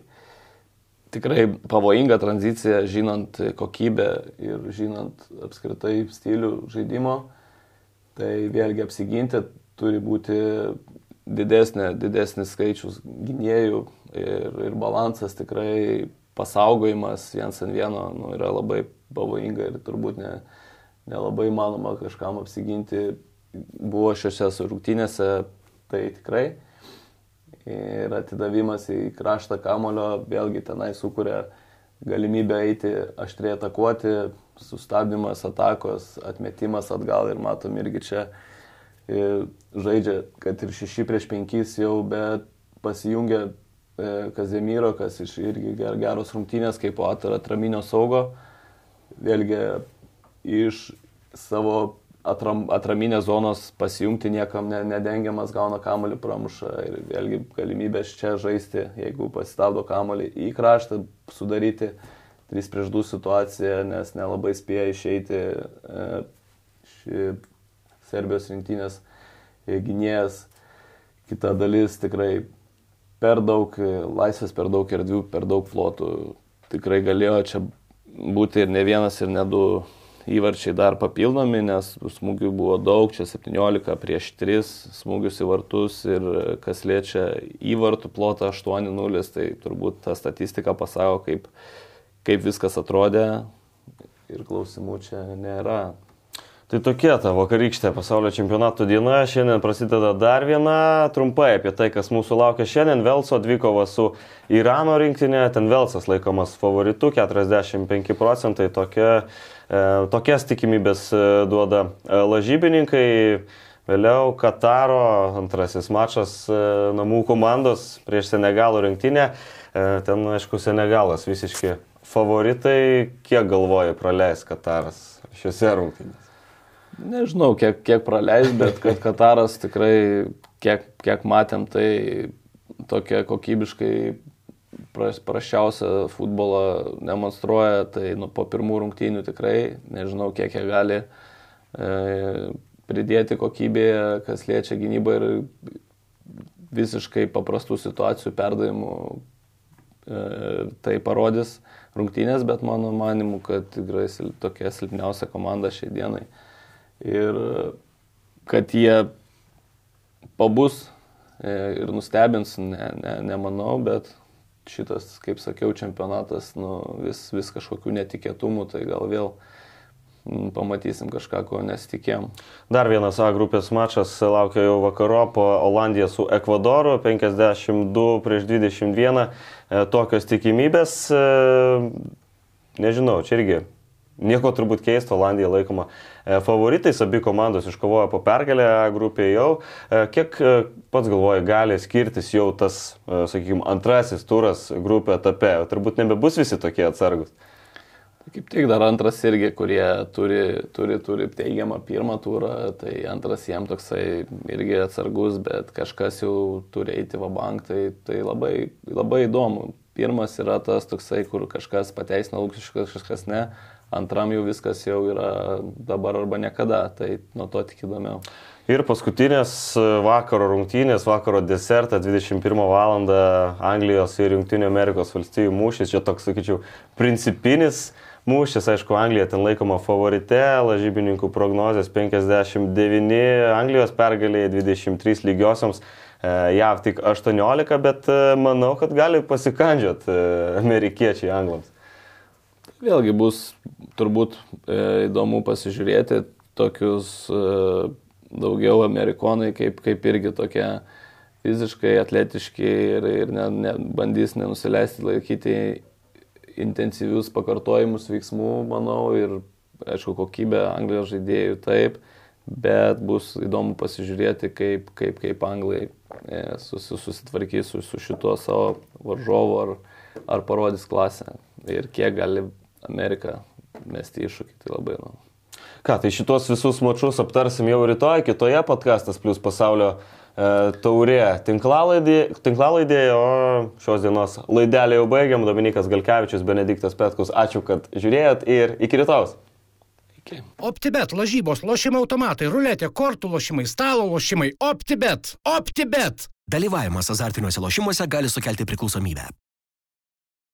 B: tikrai pavojinga tranzicija, žinant kokybę ir žinant apskritai stilių žaidimo. Tai vėlgi apsiginti turi būti didesnė, didesnis skaičius gynėjų ir, ir balansas tikrai pasaugojimas viens ant vieno nu, yra labai pavojinga ir turbūt ne, nelabai manoma kažkam apsiginti. Buvo šiose rungtynėse tai tikrai ir atidavimas į kraštą kamulio vėlgi tenai sukuria galimybę eiti aštriai atakuoti, sustabdymas atakos, atmetimas atgal ir matom irgi čia ir žaidžia, kad ir 6 prieš 5 jau, bet pasijungia e, Kazemiro, kas iš irgi ger, geros rungtynės, kaip po atraminio saugo, vėlgi iš savo atram, atraminės zonos pasijungti niekam ne, nedengiamas, gauna kamuolį pramušą ir vėlgi galimybės čia žaisti, jeigu pasistabdo kamuolį į kraštą, sudaryti 3 prieš 2 situaciją, nes nelabai spėja išeiti e, ši Serbijos rinktinės e, gynėjas. Kita dalis tikrai per daug laisvės, per daug erdvių, per daug plotų. Tikrai galėjo čia būti ir ne vienas, ir ne du įvarčiai dar papildomi, nes smūgių buvo daug, čia 17 prieš 3 smūgius į vartus ir kas liečia įvartų plotą 8-0, tai turbūt ta statistika pasako, kaip, kaip viskas atrodė ir klausimų čia nėra.
A: Tai tokia ta vakarykštė pasaulio čempionato diena. Šiandien prasideda dar viena trumpai apie tai, kas mūsų laukia šiandien. Velso dvikova su Irano rinktinė. Ten Velsas laikomas favoritu, 45 procentai. Tokia, tokias tikimybės e, duoda e, lažybininkai. Vėliau Kataro antrasis mačas e, namų komandos prieš Senegalo rinktinę. E, ten, aišku, Senegalas visiškai favoritai. Kiek galvoja praleis Kataras šiuose rungtynėse?
B: Nežinau, kiek, kiek praleis, bet kad Kataras tikrai, kiek, kiek matėm, tai tokia kokybiškai prašiausią futbolą demonstruoja, tai nu, po pirmų rungtynių tikrai nežinau, kiek jie gali e, pridėti kokybėje, kas liečia gynybą ir visiškai paprastų situacijų perdavimų e, tai parodys rungtynės, bet mano manimu, kad tikrai tokia silpniausia komanda šiai dienai. Ir kad jie pabus e, ir nustebins, ne, ne, nemanau, bet šitas, kaip sakiau, čempionatas, nu, vis, vis kažkokių netikėtumų, tai gal vėl pamatysim kažką, ko nesitikėjom.
A: Dar vienas A grupės mačas laukia jau vakarop, Olandija su Ekvadoru, 52 prieš 21, e, tokios tikimybės, e, nežinau, čia irgi Nieko turbūt keisto, Olandija laikoma e, favoritais, abi komandos iškovojo po pergalę grupėje jau. E, kiek e, pats galvoji, gali skirtis jau tas, sakykime, antrasis turas grupė etape? Turbūt nebebus visi tokie atsargus.
B: Kaip tik dar antras irgi, kurie turi, turi, turi teigiamą pirmą turą, tai antras jiem toksai irgi atsargus, bet kažkas jau turi eiti va bank, tai, tai labai, labai įdomu. Pirmas yra tas toksai, kur kažkas pateisina lūkesčius, kažkas ne antram jau viskas jau yra dabar arba niekada, tai nuo to tik įdomiau.
A: Ir paskutinės vakaro rungtynės, vakaro desertą 21 val. Anglijos ir Junktinių Amerikos valstybių mūšis. Čia toks, sakyčiau, principinis mūšis, aišku, Anglija ten laikoma favorite, lažybininkų prognozijas 59, Anglijos pergalė 23 lygiosioms. E, JAV tik 18, bet e, manau, kad gali pasikandžiot e, amerikiečiai anglams.
B: Vėlgi bus turbūt įdomu pasižiūrėti tokius daugiau amerikonai, kaip, kaip irgi tokie fiziškai atletiški ir, ir ne, ne, bandys nenusileisti laikyti intensyvius pakartojimus veiksmų, manau, ir aišku, kokybė Anglijos žaidėjų taip, bet bus įdomu pasižiūrėti, kaip, kaip, kaip anglai e, susi, susitvarkys su, su šituo savo varžovu ar, ar parodys klasę ir kiek gali Amerika mesti iššūkį, tai labai nu.
A: Ką, tai šitos visus mačius aptarsim jau rytoj, kitoje podcastas plus pasaulio e, taurė tinklalaidėje, o šios dienos laidelį jau baigiam. Dominikas Galkevičius, Benediktas Petkus, ačiū, kad žiūrėjot ir iki rytojus.
C: Iki. OptiBet, lažybos, lošimo automatai, ruletė, kortų lošimai, stalo lošimai. OptiBet. OptiBet. Dalyvavimas azartiniuose lošimuose gali sukelti priklausomybę.